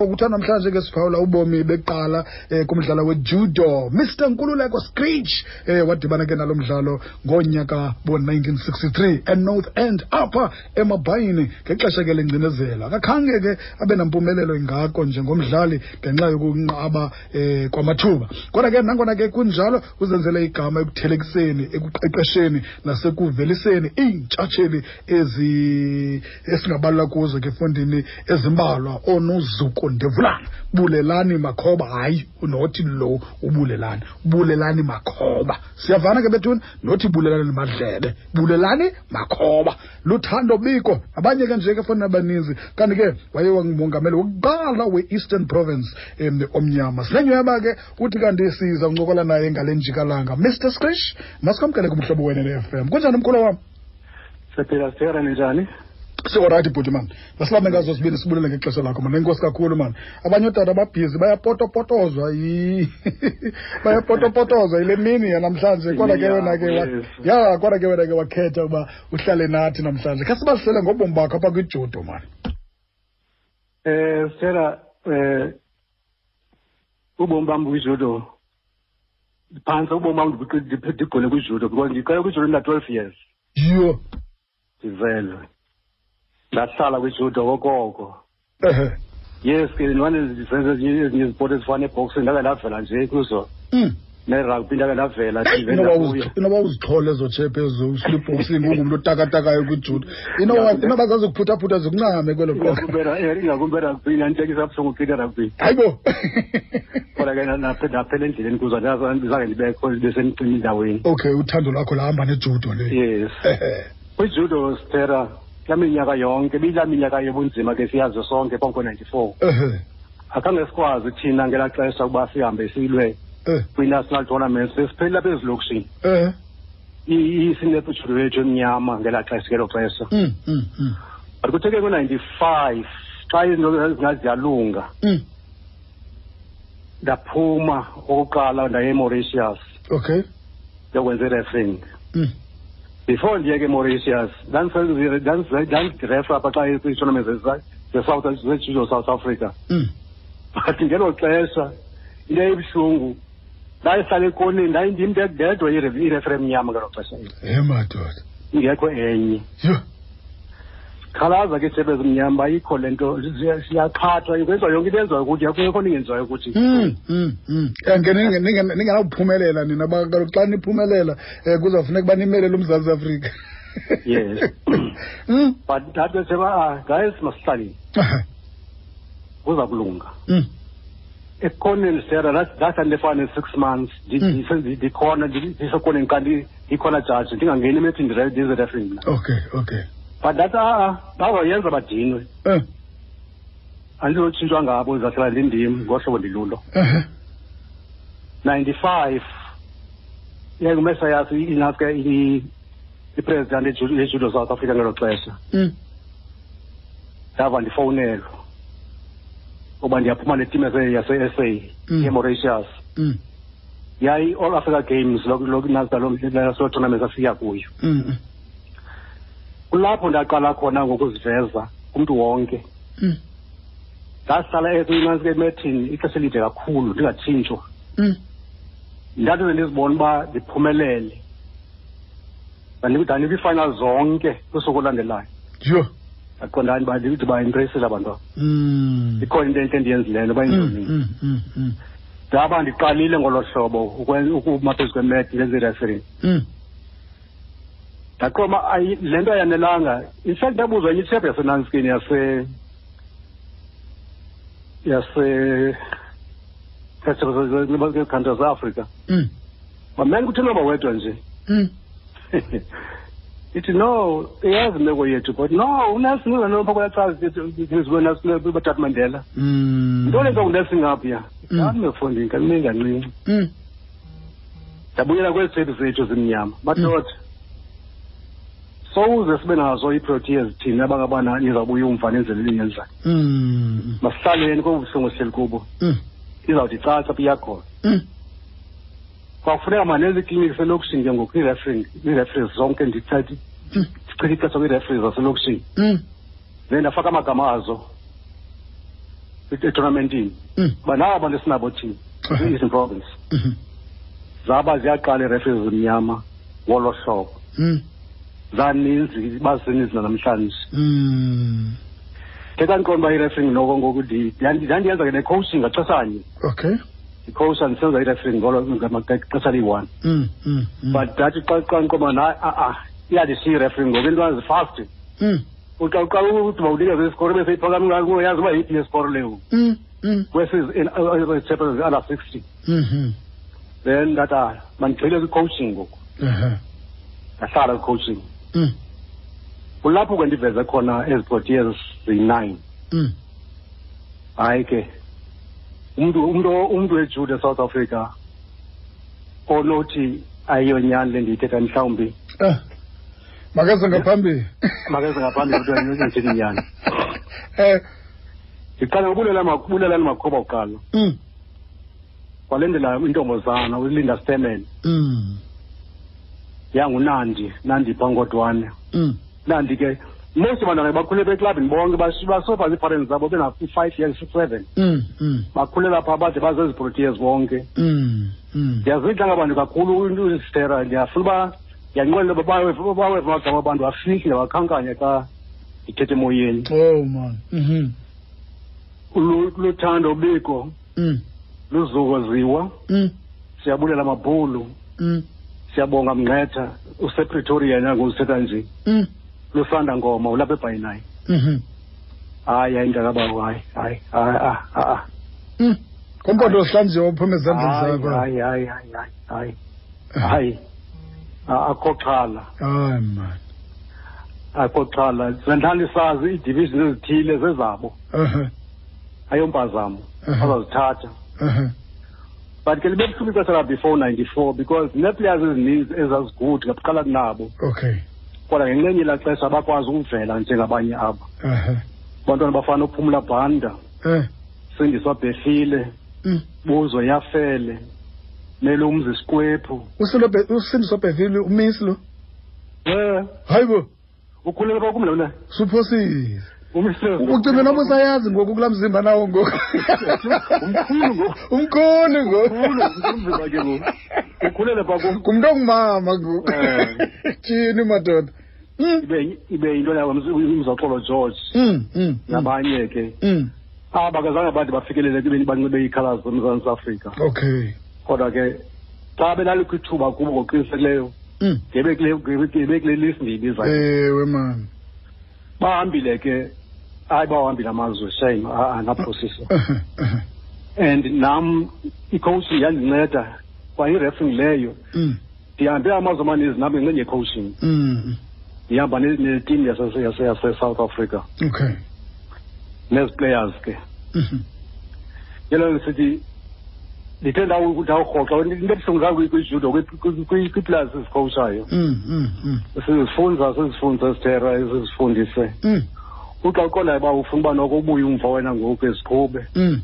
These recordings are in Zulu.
okuthi namhlanje ke siphawula ubomi beqala eh, kumdlalo wejudo. Mr nkululeko screech eh, wadibana ke nalo mdlalo ngonyaka bo-1963 enorth end apha emabhayini ngexesha ke lengcinezelo akakhange ke abe nampumelelo ingako njengomdlali ngenxa yokunqaba eh, kwamathuba. Kodwa ke nangona ke kunjalo uzenzele igama ekuthelekiseni ekuqeqesheni nasekuveliseni iintshatsheli esingabalula kuzo ke efondini ezimbalwa ndevulana bulelani makhoba hayi nothi lo ubulelani. Bulelani makhoba. Siyavana ke bethuni? Nothi bulelani madlebe bulelani makhoba. Luthando biko. Abanye ke nje ke fana abaninzi kanti ke waye wangumongameli wokuqala we-eastern province um omnyama. Sinenyhweba ke uthi kanti siza uncokola naye ngale njikalanga. Mr skrish masikwamkele kumhlobo wena ne-f m. Kunjani umkhulu wam? Sephila sithera ninjani siwarayithi bhuti mani masilambe ngazo sibini sibulele ngexesha lakho mani enkosi kakhulu mani abanye ootata babhizi bayapotopotozwa yi bayapotopotozwa yile mini yanamhlanje kodwa ke wena ke ya kodwa ke wena ke wakhetha uba uhlale nathi namhlanje. Khe sibalisele ngobomi bakho apha kwijudo mani um sela um ubomi bam kwijudo phantsi ubomi bam ndigqule kwijudo because ndiqale kwijudo ndina-twelve years. Yho ndizelwe ndahlala kwijudo okoko ehe. Yes ke ndimane ndizenze ezinye izipoti ezifana neboxing ndake ndavela nje kuzo. Mm. nerugby ndake ndavela inoba uzithole ezo tshephe ezo slipboxing ungumntu otakatakayo kwijudo. Inoba inoba zaziphuthaphutha zikuncame kwelo eh, ingakumbi erugby nanditekisa abuhlungu kile erugby hayibo. Kodwa ke ndaphela endleleni kuzo zange ndibekho besemcimi endaweni okay uthando lwakho lahamba nejudo le. Yes. Kwijudo stera laa minyaka yonke biyilaa minyaka yobunzima ke siyazi sonke bonko ninety-four. Ehe. Akhange sikwazi thina ngelaa xesha ukuba sihambe silwe eh. kwi-national tournaments besiphelile apha ezilokishini eh isinepujudo yethu emnyama ngelaa xesha ngelo xesha. Mm mm mm but kuthe ke ku-ninety-five xa izinto zingaziyalunga mm ndaphuma okokuqala ndaye emauritius. Okay. Yokwenza irefering mm before ndiye ke emauritius ndandirefa apha xa kwii-tournaments ze-south zejudo south africa. Mm but ngelo xesha into ebuhlungu ndayihlala ekoneni ndayindim ndedwa irefere emnyama ngelo xesha he madoda ingekho enye. Yho khalaza ke tshebe zimnyama uba ikho le nto siya- siyaqhathwa kwenziwa yonke into enziwayo ukuthi akuyekho nto ingenziwayo ukuthi mm mm mm Eh, nge ninge- ninge- ningenawuphumelela nina ba- kaloku xa niphumelela um kuzawufuneka uba nimelele umzantsi afrika Yes. mm but ndathi tsheba ah guys masihlaleni Aha. kuza kulunga mm ekoneni sera ndahlala ndifana ne-six months ndi- Mm. ndi- ndikhona ndi- ndisekoneni kanti ndikhona jaji ndingangeni emethi ndizirefing mna okay okay but ndathi a-a bazawuyenza badinwe eh andizotshintshwa ngabo zahlala ndindim ngohlobo ndilulo ehe ninety-five yayingumesa yazi inaske ipresident yeju- yejudo south africa ngelo xesha mm ndava ndifowunelwa uba ndiyaphuma netim yase-s a Mm. yemauritius mm yayi-all africa games loo tournament sasiya kuyo mm mm kulapho ndaqala khona ngokuziveza kumntu wonke. Mm. Ndahlala ekuyinantsike emethini ixesha elide kakhulu ndingatshintshwa. Mm. Ndathi ndizibona uba ndiphumelele. Ndanikwa iifinal zonke kusuku olandelayo. Yho. Ndaqondani uba ndibaimpresile abantwana mm. Ikhona into entle endiyenzileyo noba mm inzonini mm mm mm. Ndaba ndiqalile ngolo hlobo ukwen- ukuma phezu kwemethi ndenze irefering mm. Ndaqoma ayi le nto ayanelanga. In fact ndabuzwa enye itshephu yasenanskini yase yase country zaseafrika mm. Mamele kutheni noba wedwa nje. Mm. Ithi no iyazi imeko yethu but no unelson uzanopha kwelaxazi batata mandela. Mm. Nto le nto unelson ngaphiya Mm. nami mefundini kanime ngancinci mm. Ndabuyela kwezi thethi zethu zimnyama. Madoda sowuze sibe nazo ii-proteas thina abangabana nizawubuya umva nenzela elinyenzayo mm. Masihlaleni kobubuhlungu sihleli kubo. Mm. Izawuthi caca apha iyakhona. Mm. Kwakufuneka manezi ikliniki selokishini ke ngoku ii-referees zonke ndithathi ndichitha ixesha kwii-referees zaselokishini. Then ndafaka amagama azo etournamentini. Uba nawo bantu esinabo thina i-eastern province. Mhm. zaba ziyaqala iireferi zimnyama ngolo hlobo. Zaninzi bazininzi nanamhlanje Mm. ke kandiqonda uba irefering noko ngoku ndi- ndandi- ndandiyenza ke necoaching ngaxeshanye Okay. icoacha ndisenza irefering ngolo ngamaxesha liyi-one Mm. Mm. Mm. but ndathi xa xa ndiqonda uba hayi a-a iyandishiya irefering ngoku into azifasti Mm. uxa uxa udiba unikeza isikoro bese iphakami yazi uba yiphi yesikoro leyo Mm. Mm. kwesichapters under sixty Mhm. then ndathi ah mandigxile kwi-coaching ngoku Aha. ndahlala kwi-coaching Mm. kulapho ke ndiveze khona ezi proteas ziyi-nine Mm. hayi ke umntu umntu umntu wejude esouth africa onothi ayiyonyani le ndiyithetha mhlawumbi uh, makeze ngaphambili. makeze ngaphambili ukuthi ndithethi inyani Eh. ndiqala ngobulelani bulelani makhoba kuqala Mm. intombozana ulinda stemen Mm. Yangunandi nandi phangodwane Mm. nandi ke most abantwana bakhule beklabhini bonke bas- basofa ziiparents zabo benaku-five years seven Mm. Mm. bakhulela phaa bade bazezi proteas bonke Mm. Mm. ndiyazidla ngabantu kakhulu into isitera ndiyafuna uba ndiyanqwenela uba baweva baweva amagama abantu afihle bakhankanye xa ndithetha emoyeni Oh man. Mhm. Ulu- luthando biko Mm. luzukoziwa Mm. siyabulela mabhulu Mm. Siyabonga mnqetha usepretoria nangoku sithetha nje Mm. lusanda ngoma ulapha ebhayinayi Mhm. hayi hayi ndakabawo hayi hayi hayi ah, ah, ah. Mm. Kompoto sihlanjiwe uphume ezandleni hayi zakho. hayi hayi hayi hayi hayi hayi A- akho xhala Hayi man. akho xhala sendhlala sazi iidivision ezithile zezabo Aha. ayompazamo Aha. But ke libe buhlungu ixesha la-before ninety-four because nee-players ezininzi ezazigood ngakuqala kunabo Okay. kodwa ngenxenye elaa xesha bakwazi ukuvela njengabanye aba abantwana bafana uphumla bhanda Eh. sindiswa bhefile Mm. buzo yafele mele umzi sikwephu usindo bevile umisi lo. eh Hayibo. ukhulele kwakumla wena Suphosile. Umsile Ucinga noma usayazi ngoku kula mzimba nawo ngoku. Umkhulu ngoku. Umkhulu ngoku. Umkhulu, umzimba ke ngoku. ukhulele phaa kum Ngumntu ongumama ngoku. Eh. Tyhini madoda. Mm. ibe ibe yinto yabo umzoxolo george Mm. Mm. nabanye ke Mm. aba kazange bade bafikelele ekubeni banxibe iikhalazi zomzantsi afrika Okay. kodwa ke xa belalikho ithuba kubo ngoqinisekileyo Mm. ngebe kule ngebe kule list ndiyibiza Ewe man. bahambile ke hayi bawahambile amazwe shame anaphosisa Aha, aha. and nam icoaching yandinceda kwayirefing leyo Mm. ndihambe amazwe amaninzi nam ngenxa yecoaching Mm. ndihamba ne- netim yase- yase- yase-south africa Okay. nezi players ke Mhm. yelo ndisithi ndithe ndawu- ndawurhoxa into ebuhlungu kakhulu kwijudo kwiiplayers ezikhowushayo Mm. Mm. Mm. sizifunza sizifunza sithera sizifundise Mm. Uxa uqondayo uba ufuna uba noko ubuye umva wena ngoku eziqhube Mm.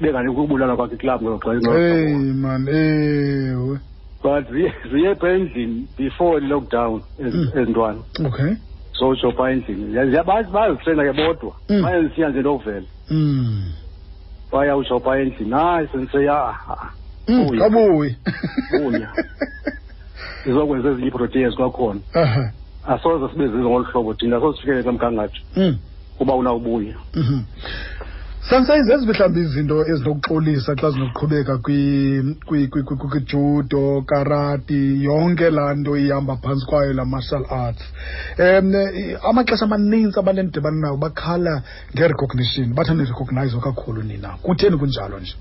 benganika ukubulala kwakhe iklabhu ngelo Hey xesha man, ewe. but ziye pha endlini before i-lockdown Mm. ezi ntwana Okay. zotsho pha endlini bayazitrena ke bodwa Mm. bayazisiya nje ndovela Mm. bayawutsho pha endlini hayi senseya Mm. Uya. Abuyi. Uya. zizokwenza ezinye iiproteas kwakhona Aha. Asoze sibe zizo ngolu hlobo thina asoze kamgangatho kula mgangatho Mm. kuba unawubuya Mhm. Sansayizi ezi mhlawumbi izinto ezinokuxolisa xa zinokuqhubeka kwi kwi kwi kwi- kwijudo, karate, yonke laa nto ihamba phantsi kwayo la martial arts. Um amaxesha amaninzi abantu endidibana nayo bakhala nge-recognition bathi kakhulu nina kutheni kunjalo nje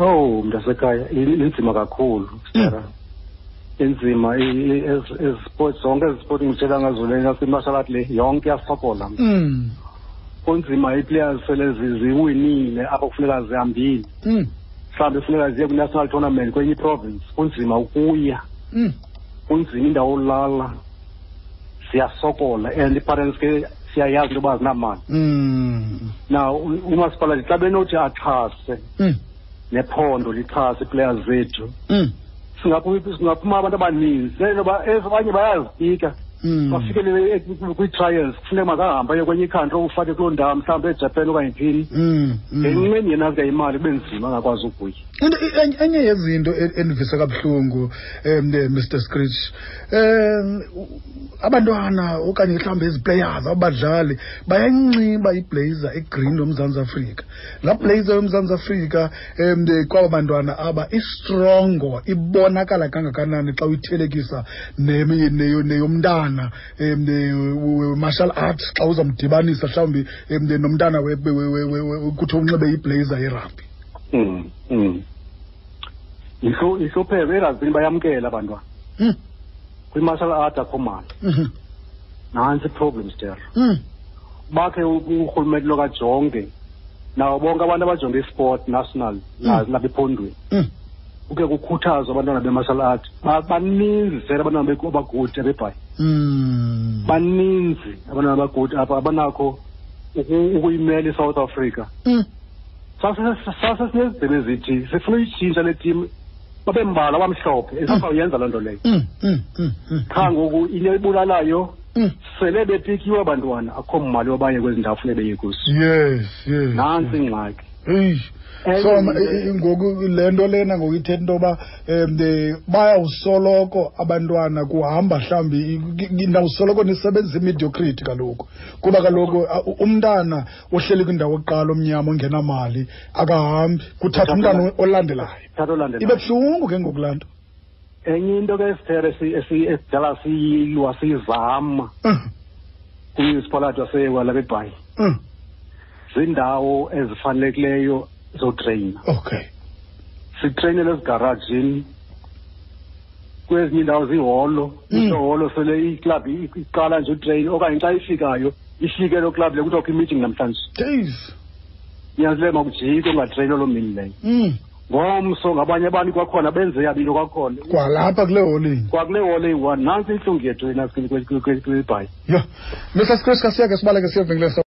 ow mntasekhaya in- inzima kakhulu inzima i- i- ezi ezi sports zonke ezi sport ngithetha ngazo le yonke yasokola mm. kunzima ii-players sele zi- ziwinile apho kufuneka zihambile Mm. mhlawumbi kufuneka ziye kwi-national tournament kwenye province kunzima ukuya Mm. kunzima indawo olala siyasokola and ii-parents ke siyayazi into yoba zinamali now u- umasipala xa benothi axhase nephondo lixhase ii-players zethu Mm singaphuma abantu abaninzi leyo abanye bayazika bafikelele e- kwii-trials kufuneka makahambe aye kwenye ikhantri ufake kuloo ndawo mhlawumbi ejapan okanye phini Mm, mm. ngenxeni yena zika imali kube nzima angakwazi ukuya. Into enye- enye yezinto e- endivisa kabuhlungu um mr scritch um abantwana okanye mhlawumbi ezi-players abadlali bayanxiba iblazer egreen yomzantsi afrika. Laa blazer yomzantsi afrika um kwaba bantwana aba istrongo ibonakala kangakanani xa uyithelekisa nemi- neyomntana um martial arts xa uzamdibanisa mhlawumbi um nomntana we- we- we- we- we- kuthi unxibe iblazer yerabhi mm. mm. Yihlupheko erabhini bayamkela abantwana Mm. kwi-martial art akho mali Mhm. nantsi i-problem ster Mm. bakhe urhulumente lokajonge nawo bonke abantu abajonge isport national na- nalapha ephondweni Mm. kuke kukhuthazwa abantwana be-martial art baninzi sele abantwana Mm. Baninzi abantwana abagudi apha abanakho uku- ukuyimela isouth africa Mm. sasesinezidebe ezithi sifuna uyitshintsha le tim babe mbalwa abamhlophe esizawuyenza loo nto leyo Mm. Mm. Mm. Mm. qha ngoku into ebulalayo Mm. sele bepikiwe abantwana akho mali yobaye kwezi ndawo funeke beye kuzo yes yes nantsi ingxaki Eyi. Enye so into- ma- i- ngoku le nto lena ngoku ithetha into yoba um bayawusoloko abantwana kuhamba mhlawumbi i- i- nawusoloko nisebenzisa imediocrity kaloku. Kuba kaloku a- u- umntana ohleli kwindawo yokuqala omnyama ongenamali akahambi kuthatha umntana olandelayo. thatha olandela ibe buhlungu ke ngoku laa nto. Enye into ke esithere esidala siyilwa siyizama. Uh, kwispalato yasekwalapha ebhayi uh, ziindawo ezifanelekileyo zotreyina okay sitreyinele ezigarajini kwezinye indawo ziholo Mm. iholo sele iklab iqala nje utreyini okanye xa ifikayo ifike loo klab le kuthiwa kho imeeting namhlanje days inyanzile makujike ungatreyini loo mini leyo mm. ngomso ngabanye abantu kwakhona benze yabilo kwakhona kwalapha kule holini kwakule holo eyi-one nantsi intlungu yethu yena kwibhayi yho mr scris kasiyake sibaleke siyovenkile